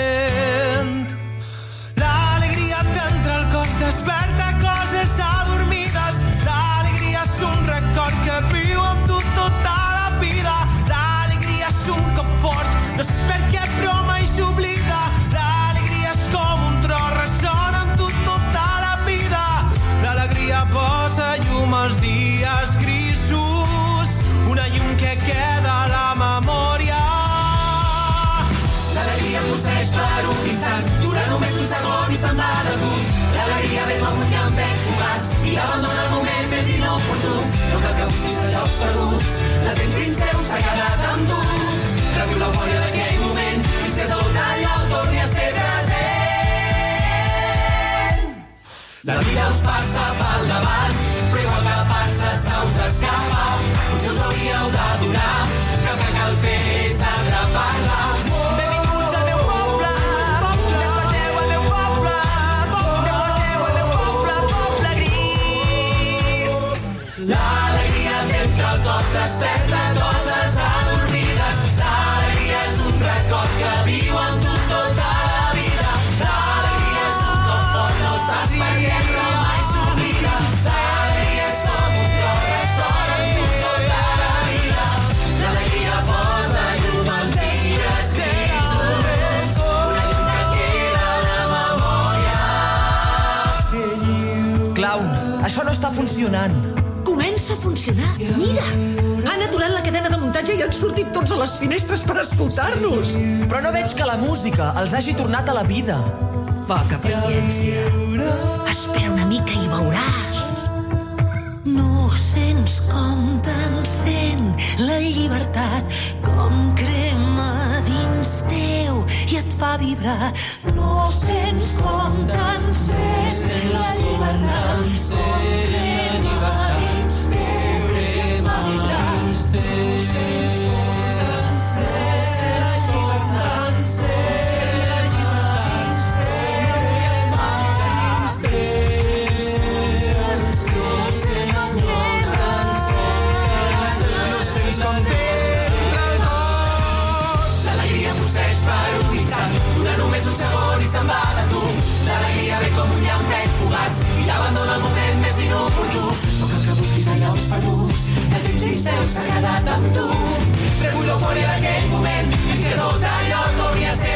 llocs perduts, la tens dins teu, s'ha quedat amb tu. Reviu l'eufòria d'aquell moment fins que tot allò torni a ser present. La vida us passa pel davant, però igual que passa se us escapa. Potser us hauríeu d'adonar que el que cal fer és atrapar-la. Funcionant. Comença a funcionar. Mira! Han aturat la cadena de muntatge i han sortit tots a les finestres per escoltar-nos. Però no veig que la música els hagi tornat a la vida. Poca paciència. Espera una mica i veuràs. No sents com t'encén la llibertat, com crema dins teu i et fa vibrar. No sents com t'encén la llibertat, com crema teu s'ha quedat amb tu. Treu l'eufòria d'aquell moment, fins que tot allò torni a ser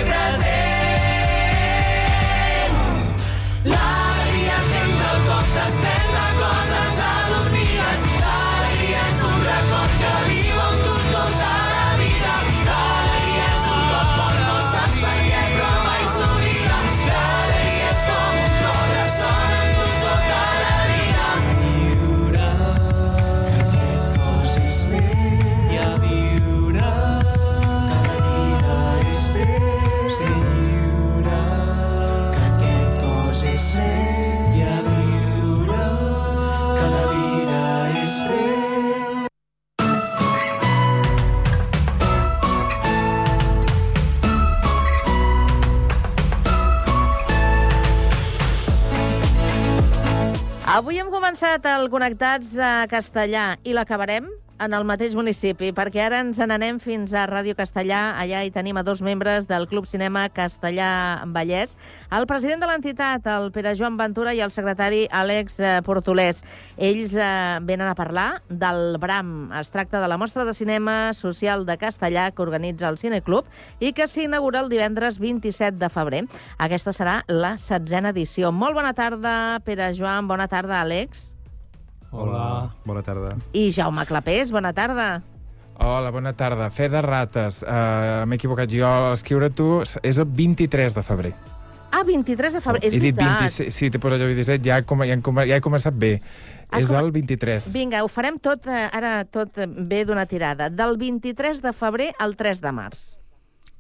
començat el Connectats a Castellà i l'acabarem en el mateix municipi, perquè ara ens n'anem fins a Ràdio Castellà. Allà hi tenim a dos membres del Club Cinema Castellà Vallès, el president de l'entitat, el Pere Joan Ventura, i el secretari Àlex eh, Portolès. Ells eh, venen a parlar del BRAM. Es tracta de la mostra de cinema social de Castellà que organitza el Cineclub i que s'inaugura el divendres 27 de febrer. Aquesta serà la setzena edició. Molt bona tarda, Pere Joan. Bona tarda, Àlex. Hola. Bona tarda. I Jaume Clapés, bona tarda. Hola, bona tarda. Fe de rates. Uh, M'he equivocat jo. a Escriure tu és el 23 de febrer. Ah, 23 de febrer, és he dit veritat. 26, sí, t'he posat allò 27, ja, com, ja, come- ja he començat bé. Has és com- del 23. Vinga, ho farem tot, eh, ara tot bé d'una tirada. Del 23 de febrer al 3 de març.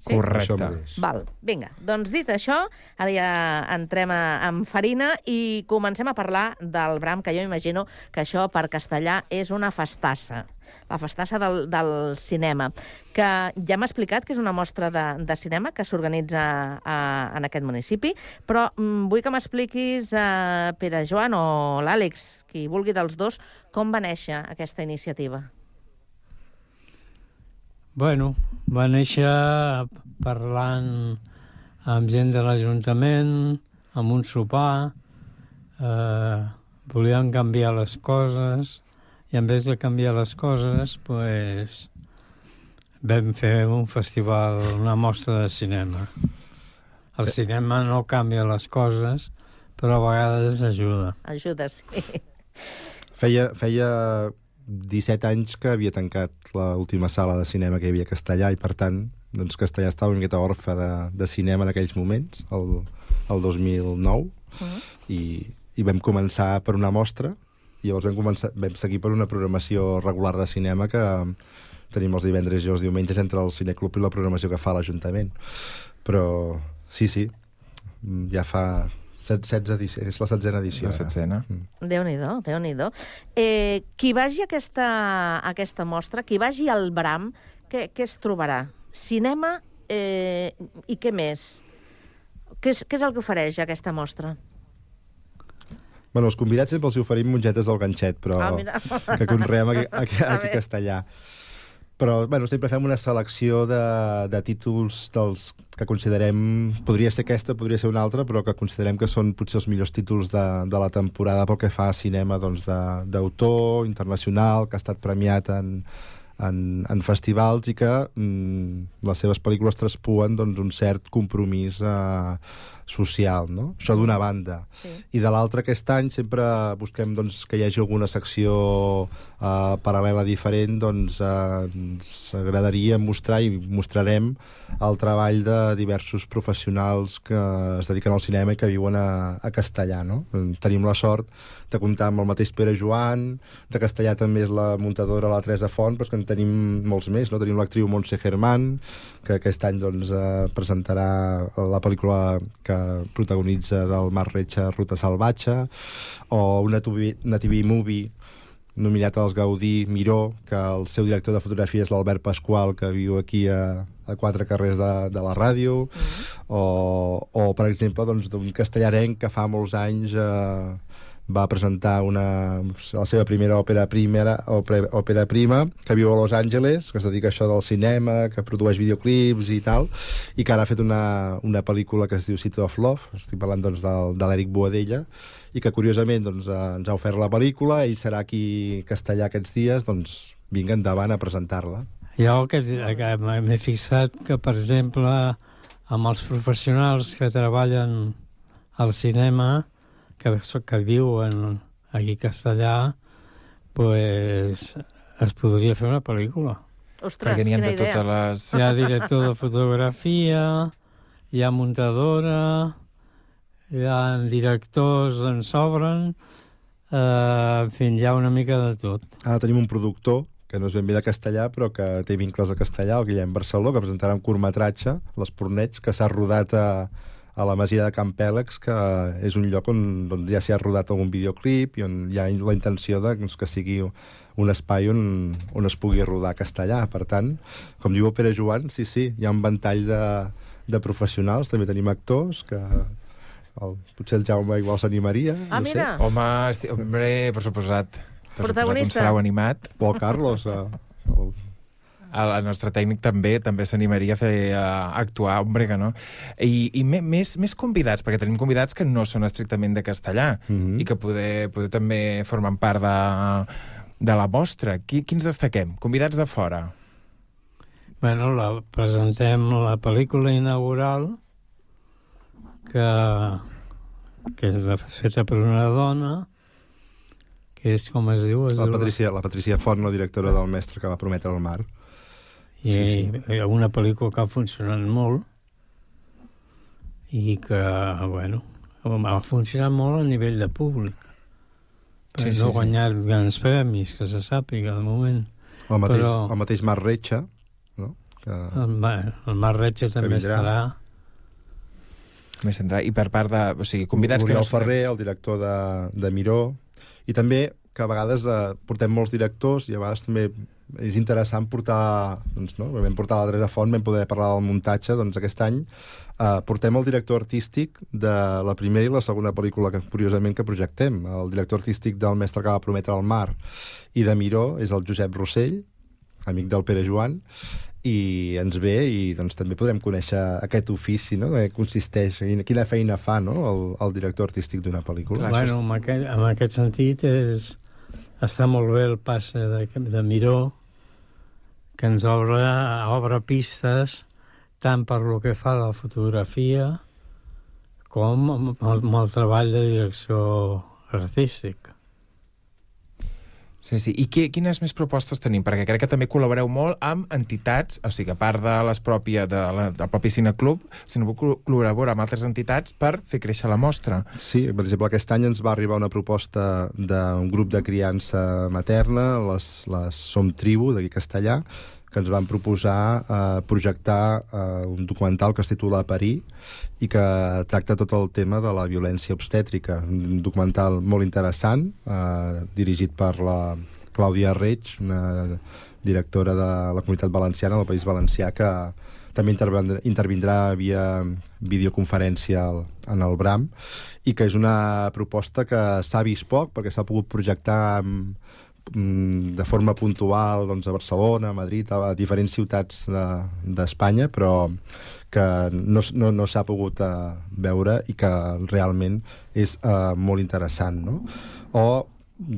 Sí? Correcte. Val, vinga. Doncs dit això, ara ja entrem a, en farina i comencem a parlar del Bram, que jo imagino que això per castellà és una festassa. La festassa del, del cinema, que ja m'ha explicat que és una mostra de, de cinema que s'organitza a- en aquest municipi, però mm, vull que m'expliquis, eh, Pere Joan o l'Àlex, qui vulgui dels dos, com va néixer aquesta iniciativa. Bueno, va néixer parlant amb gent de l'Ajuntament, amb un sopar, eh, volíem canviar les coses, i en vez de canviar les coses, pues, vam fer un festival, una mostra de cinema. El cinema no canvia les coses, però a vegades ajuda. Ajuda, sí. Feia, feia 17 anys que havia tancat l'última sala de cinema que hi havia a Castellà i, per tant, doncs Castellà estava una miqueta orfe de, de cinema en aquells moments, el, el 2009, Mm. i, i vam començar per una mostra i llavors vam, començar, vam seguir per una programació regular de cinema que tenim els divendres i els diumenges entre el cineclub i la programació que fa l'Ajuntament. Però sí, sí, ja fa 16 edicions, és la setzena edició. La setzena. Mm. Déu-n'hi-do, déu nhi déu eh, Qui vagi a aquesta, a aquesta mostra, qui vagi al Bram, què, què es trobarà? Cinema eh, i què més? Què és, què és el que ofereix aquesta mostra? Bueno, els convidats sempre els oferim mongetes del ganxet, però Ah, mira. que conreem aquí, [laughs] aquí, aquí Castellà. Però, bueno, sempre fem una selecció de, de títols dels que considerem... Podria ser aquesta, podria ser una altra, però que considerem que són potser els millors títols de, de la temporada pel que fa a cinema doncs, d'autor, internacional, que ha estat premiat en, en, en festivals i que mm, les seves pel·lícules traspuen doncs, un cert compromís eh, social, no? Això d'una banda. Sí. I de l'altra, aquest any sempre busquem doncs, que hi hagi alguna secció eh, paral·lela diferent, doncs eh, ens agradaria mostrar i mostrarem el treball de diversos professionals que es dediquen al cinema i que viuen a, a castellà, no? Tenim la sort de comptar amb el mateix Pere Joan, de castellà també és la muntadora la Teresa Font, però és que en tenim molts més, no? Tenim l'actriu Montse Germán, que aquest any doncs, eh, presentarà la pel·lícula que protagonitza del Mar Retxa Ruta Salvatge, o una, TV movie nominat als Gaudí Miró, que el seu director de fotografia és l'Albert Pasqual, que viu aquí a, a quatre carrers de, de la ràdio, mm -hmm. o, o, per exemple, doncs, d'un castellarenc que fa molts anys eh, va presentar una, la seva primera òpera primera, òpera, òpera prima, que viu a Los Angeles, que es dedica a això del cinema, que produeix videoclips i tal, i que ara ha fet una, una pel·lícula que es diu City of Love, estic parlant doncs, del, de l'Eric Boadella, i que curiosament doncs, eh, ens ha ofert la pel·lícula, ell serà aquí castellà aquests dies, doncs vinga endavant a presentar-la. Jo que, que m'he fixat que, per exemple, amb els professionals que treballen al cinema, que, que viuen aquí a Castellà, pues, es podria fer una pel·lícula. Ostres, Perquè quina de idea. Totes les... Hi ha director de fotografia, hi ha muntadora, hi ha directors en sobren, eh, en fi, hi ha una mica de tot. Ara tenim un productor que no és ben bé de castellà, però que té vincles a castellà, el Guillem Barceló, que presentarà un curtmetratge, l'Esporneig, que s'ha rodat a, a la masia de Camp Pèlex, que és un lloc on, on ja s'hi ha rodat algun videoclip i on hi ha la intenció de, doncs, que sigui un espai on, on es pugui rodar castellà. Per tant, com diu el Pere Joan, sí, sí, hi ha un ventall de, de professionals, també tenim actors que el, potser el Jaume igual s'animaria. Ah, no mira. Sé. Home, esti... hombre, per suposat. Per Protagonista. Suposat, un animat. O el Carlos, eh, el, el, el nostre tècnic també també s'animaria a fer a actuar, hombre, que no. I, i me, més, més convidats, perquè tenim convidats que no són estrictament de castellà mm -hmm. i que poder, poder també formen part de, de la mostra. Qui, quins destaquem? Convidats de fora. Bueno, la, presentem la pel·lícula inaugural que, que és de, feta per una dona que és, com es diu? Es la, Patricia, la Patricia Font, la directora del Mestre que va prometre el mar i sí, sí. hi ha una pel·lícula que ha funcionat molt i que, bueno, ha funcionat molt a nivell de públic. Però sí, sí, no ha guanyat sí. grans premis, que se sàpiga, de moment. El mateix, Però... el mateix Mar Retxa, no? Que... El, el Mar Retxa també estarà. També estarà. I per part de... O sigui, convidats Oriol que no... Ferrer, el director de, de Miró, i també que a vegades eh, portem molts directors i a vegades també és interessant portar, doncs, no? vam portar la Teresa Font, vam poder parlar del muntatge, doncs aquest any eh, portem el director artístic de la primera i la segona pel·lícula que curiosament que projectem. El director artístic del Mestre que va prometre el mar i de Miró és el Josep Rossell, amic del Pere Joan, i ens ve i doncs, també podrem conèixer aquest ofici, no? de què consisteix, quina feina fa no? el, el director artístic d'una pel·lícula. Clar, bueno, en aquest, en aquest sentit és, està molt bé el passe de, de Miró, que ens obre, obre pistes tant per lo que fa la fotografia com amb el, amb el treball de direcció artística. Sí, sí. I qui, quines més propostes tenim? Perquè crec que també col·laboreu molt amb entitats, o sigui, a part de les pròpies de la, del propi cineclub, sinó que col·labora amb altres entitats per fer créixer la mostra. Sí, per exemple, aquest any ens va arribar una proposta d'un grup de criança materna, les, les Som Tribu, d'aquí castellà, que ens van proposar eh, projectar eh, un documental que es titula Parir i que tracta tot el tema de la violència obstètrica. Un documental molt interessant, eh, dirigit per la Clàudia Reig, una directora de la Comunitat Valenciana, del País Valencià, que també intervindrà, intervindrà via videoconferència al, en el BRAM i que és una proposta que s'ha vist poc perquè s'ha pogut projectar amb, de forma puntual doncs, a Barcelona, a Madrid, a, diferents ciutats d'Espanya, de, però que no, no, no s'ha pogut uh, veure i que realment és uh, molt interessant. No? O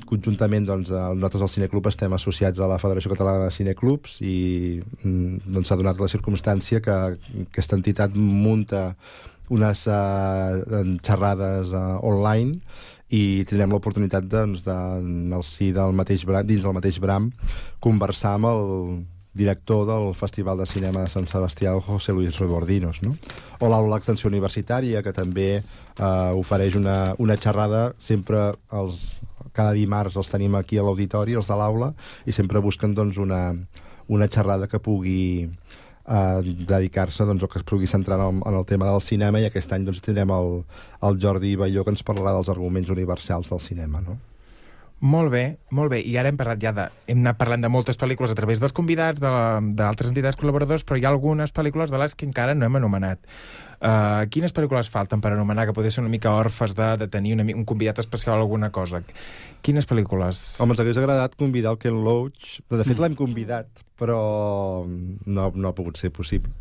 conjuntament doncs, eh, nosaltres al Cineclub estem associats a la Federació Catalana de Cineclubs i mm, doncs, donat la circumstància que aquesta entitat munta unes uh, xerrades uh, online i tindrem l'oportunitat doncs, de, en el si del mateix bram, dins del mateix bram conversar amb el director del Festival de Cinema de Sant Sebastià, José Luis Rebordinos, no? o l'aula d'extensió universitària, que també eh, ofereix una, una xerrada sempre els, cada dimarts els tenim aquí a l'auditori, els de l'aula, i sempre busquen doncs, una, una xerrada que pugui eh, dedicar-se doncs, o que es pugui centrar en el, en el tema del cinema i aquest any doncs, tindrem el, el Jordi Balló que ens parlarà dels arguments universals del cinema. No? Molt bé, molt bé. I ara hem parlat ja de... Hem anat parlant de moltes pel·lícules a través dels convidats, de- d'altres entitats col·laboradors, però hi ha algunes pel·lícules de les que encara no hem anomenat. Uh, quines pel·lícules falten per anomenar, que poder ser una mica orfes de, de tenir una, un convidat especial o alguna cosa? Quines pel·lícules? Home, ens hagués agradat convidar el Ken Loach. De fet, l'hem convidat, però no, no ha pogut ser possible.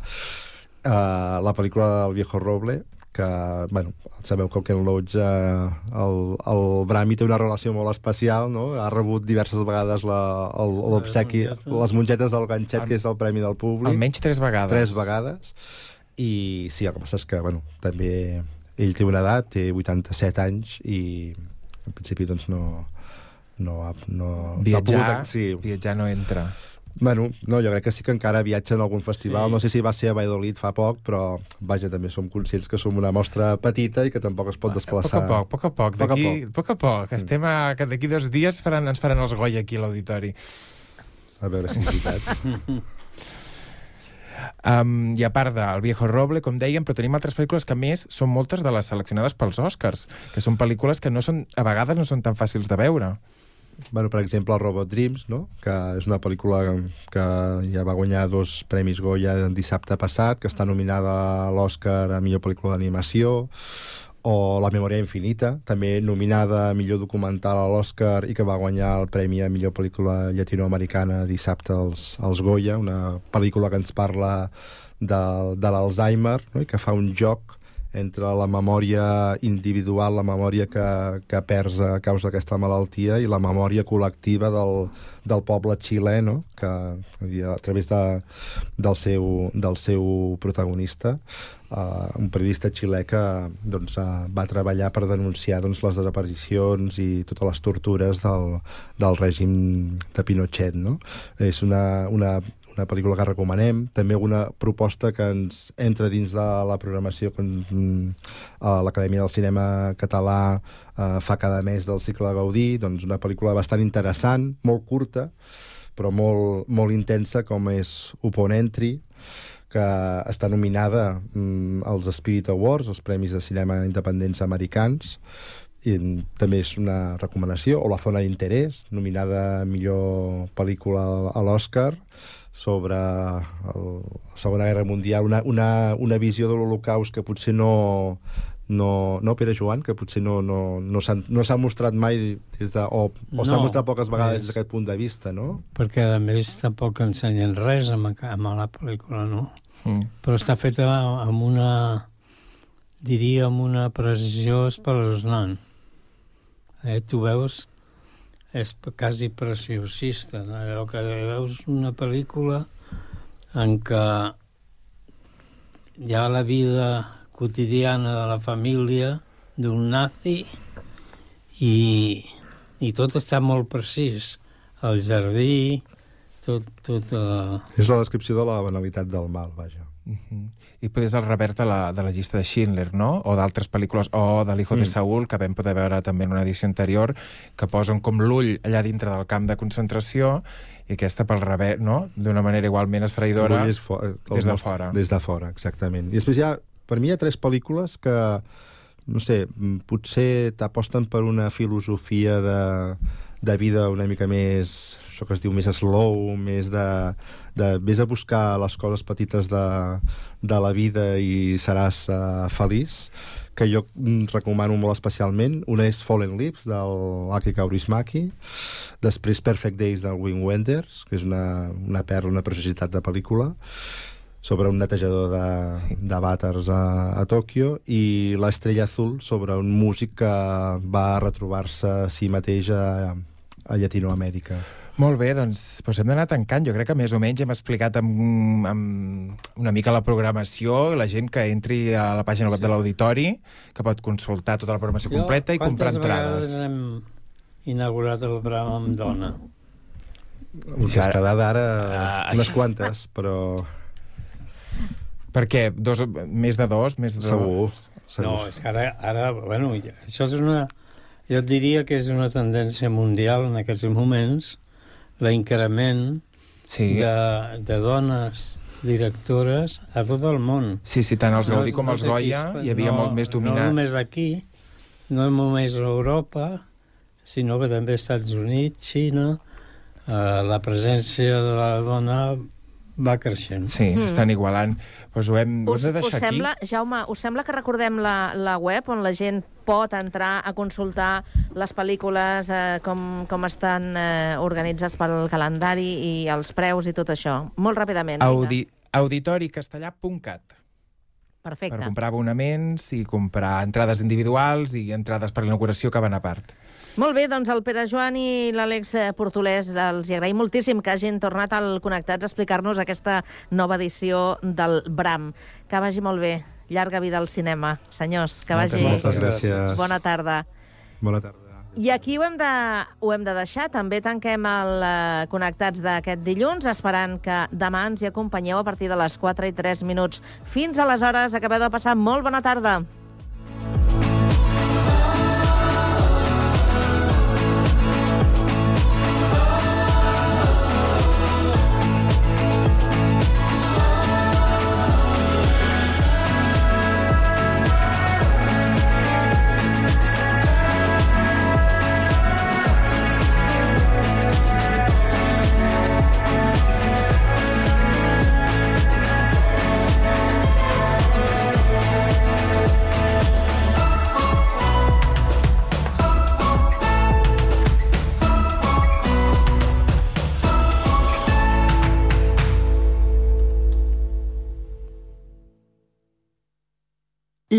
Uh, la pel·lícula del Viejo Roble, que, bueno, sabeu que el Ken Loach, uh, el, el Brami té una relació molt especial, no? Ha rebut diverses vegades l'obsequi, les mongetes del ganxet, que és el premi del públic. Almenys tres vegades. Tres vegades. I sí, el que passa és que, bueno, també ell té una edat, té 87 anys, i en principi, doncs, no, no, ha, no, no ha Viatjar, pogut... Sí. viatjar no entra. Bueno, no, jo crec que sí que encara viatja en algun festival. Sí. No sé si va ser a Valladolid fa poc, però vaja, també som conscients que som una mostra petita i que tampoc es pot desplaçar. poc a poc, a poc a poc. D'aquí, poc. a poc a poc. Estem a, que d'aquí dos dies faran, ens faran els Goya aquí a l'auditori. A veure si és veritat. [laughs] Um, I a part del Viejo Roble, com dèiem, però tenim altres pel·lícules que, més, són moltes de les seleccionades pels Oscars, que són pel·lícules que no són, a vegades no són tan fàcils de veure. Bueno, per exemple, el Robot Dreams, no? que és una pel·lícula que ja va guanyar dos Premis Goya el dissabte passat, que està nominada a l'Oscar a millor pel·lícula d'animació, o La memòria infinita, també nominada a millor documental a l'Oscar i que va guanyar el Premi a millor pel·lícula llatinoamericana dissabte als, als Goya, una pel·lícula que ens parla de, de l'Alzheimer no? i que fa un joc entre la memòria individual, la memòria que, que perds a causa d'aquesta malaltia i la memòria col·lectiva del, del poble xilè, no? que a través de, del, seu, del seu protagonista, uh, un periodista xilè que doncs, uh, va treballar per denunciar doncs, les desaparicions i totes les tortures del, del règim de Pinochet. No? És una, una, una pel·lícula que recomanem, també una proposta que ens entra dins de la programació que mm, l'Acadèmia del Cinema Català eh, fa cada mes del cicle de Gaudí, doncs una pel·lícula bastant interessant, molt curta, però molt, molt intensa, com és Upon Entry, que està nominada mm, als Spirit Awards, els Premis de Cinema Independents Americans, i mm, també és una recomanació, o La Zona d'Interès, nominada millor pel·lícula a l'Oscar, sobre el, la Segona Guerra Mundial, una, una, una visió de l'Holocaust que potser no, no, no Pere Joan, que potser no, no, no s'ha no s'ha mostrat mai des de, o, o s'ha No, mostrat poques vegades és- des d'aquest punt de vista, no? perquè a més tampoc ensenyen res amb, amb la pel·lícula, no? Mm. Però està feta amb una, diria, amb una precisió espeluznant. Eh, tu veus, és quasi preciosista, no? allò que veus una pel·lícula en què hi ha la vida quotidiana de la família d'un nazi i, i tot està molt precís. El jardí, tot... tot uh... És la descripció de la banalitat del mal, vaja. Mm -hmm. I potser el revers de la, de la llista de Schindler, no? O d'altres pel·lícules, o de l'Hijo mm. de. Saúl, que vam poder veure també en una edició anterior, que posen com l'ull allà dintre del camp de concentració, i aquesta pel revers, no? D'una manera igualment és el des de fora. Des de fora, exactament. I després hi ha, per mi hi ha tres pel·lícules que, no sé, potser t'aposten per una filosofia de, de vida una mica més, això que es diu més slow, més de, de vés a buscar les coses petites de, de la vida i seràs uh, feliç que jo mm, recomano molt especialment. Una és Fallen Lips, del Aki Kaurismäki, després Perfect Days, del Wim Wenders, que és una, una perla, una preciositat de pel·lícula, sobre un netejador de, de vàters a, a Tòquio i l'Estrella Azul sobre un músic que va retrobar-se a si mateix a, a Llatinoamèrica. Molt bé, doncs, doncs hem d'anar tancant. Jo crec que més o menys hem explicat amb, amb una mica la programació, la gent que entri a la pàgina web sí. de l'Auditori, que pot consultar tota la programació completa i comprar entrades. Quantes vegades hem inaugurat el programa amb dona? Aquesta dada ara, Ah, unes quantes, però... Per què? Dos, més de dos? Més de Segur. No, és que ara, ara bueno, ja- això és una... Jo et diria que és una tendència mundial en aquests moments, l'increment sí. de, de dones directores a tot el món. Sí, sí, tant els Gaudí com els aquí, Goya és- hi havia molt més dominat. No només aquí, no només a Europa, sinó que també als Estats Units, Xina, eh, la presència de la dona va creixent. Sí, s'estan igualant. Pues ho hem, ho Us, hem de us deixar sembla, aquí. Jaume, us sembla que recordem la, la web on la gent pot entrar a consultar les pel·lícules, eh, com, com estan eh, organitzats pel calendari i els preus i tot això? Molt ràpidament. Audi, auditoricastellà.cat Perfecte. per comprar abonaments i comprar entrades individuals i entrades per l'inauguració que van a part. Molt bé, doncs el Pere Joan i l'Àlex eh, Portolès els hi agraïm moltíssim que hagin tornat al Connectats a explicar-nos aquesta nova edició del Bram. Que vagi molt bé. Llarga vida al cinema. Senyors, que Moltes, vagi... moltes gràcies. Bona tarda. Bona tarda. I aquí ho hem, de, ho hem de deixar. També tanquem el eh, Connectats d'aquest dilluns, esperant que demà ens hi acompanyeu a partir de les 4 i 3 minuts. Fins aleshores, acabeu de passar molt bona tarda.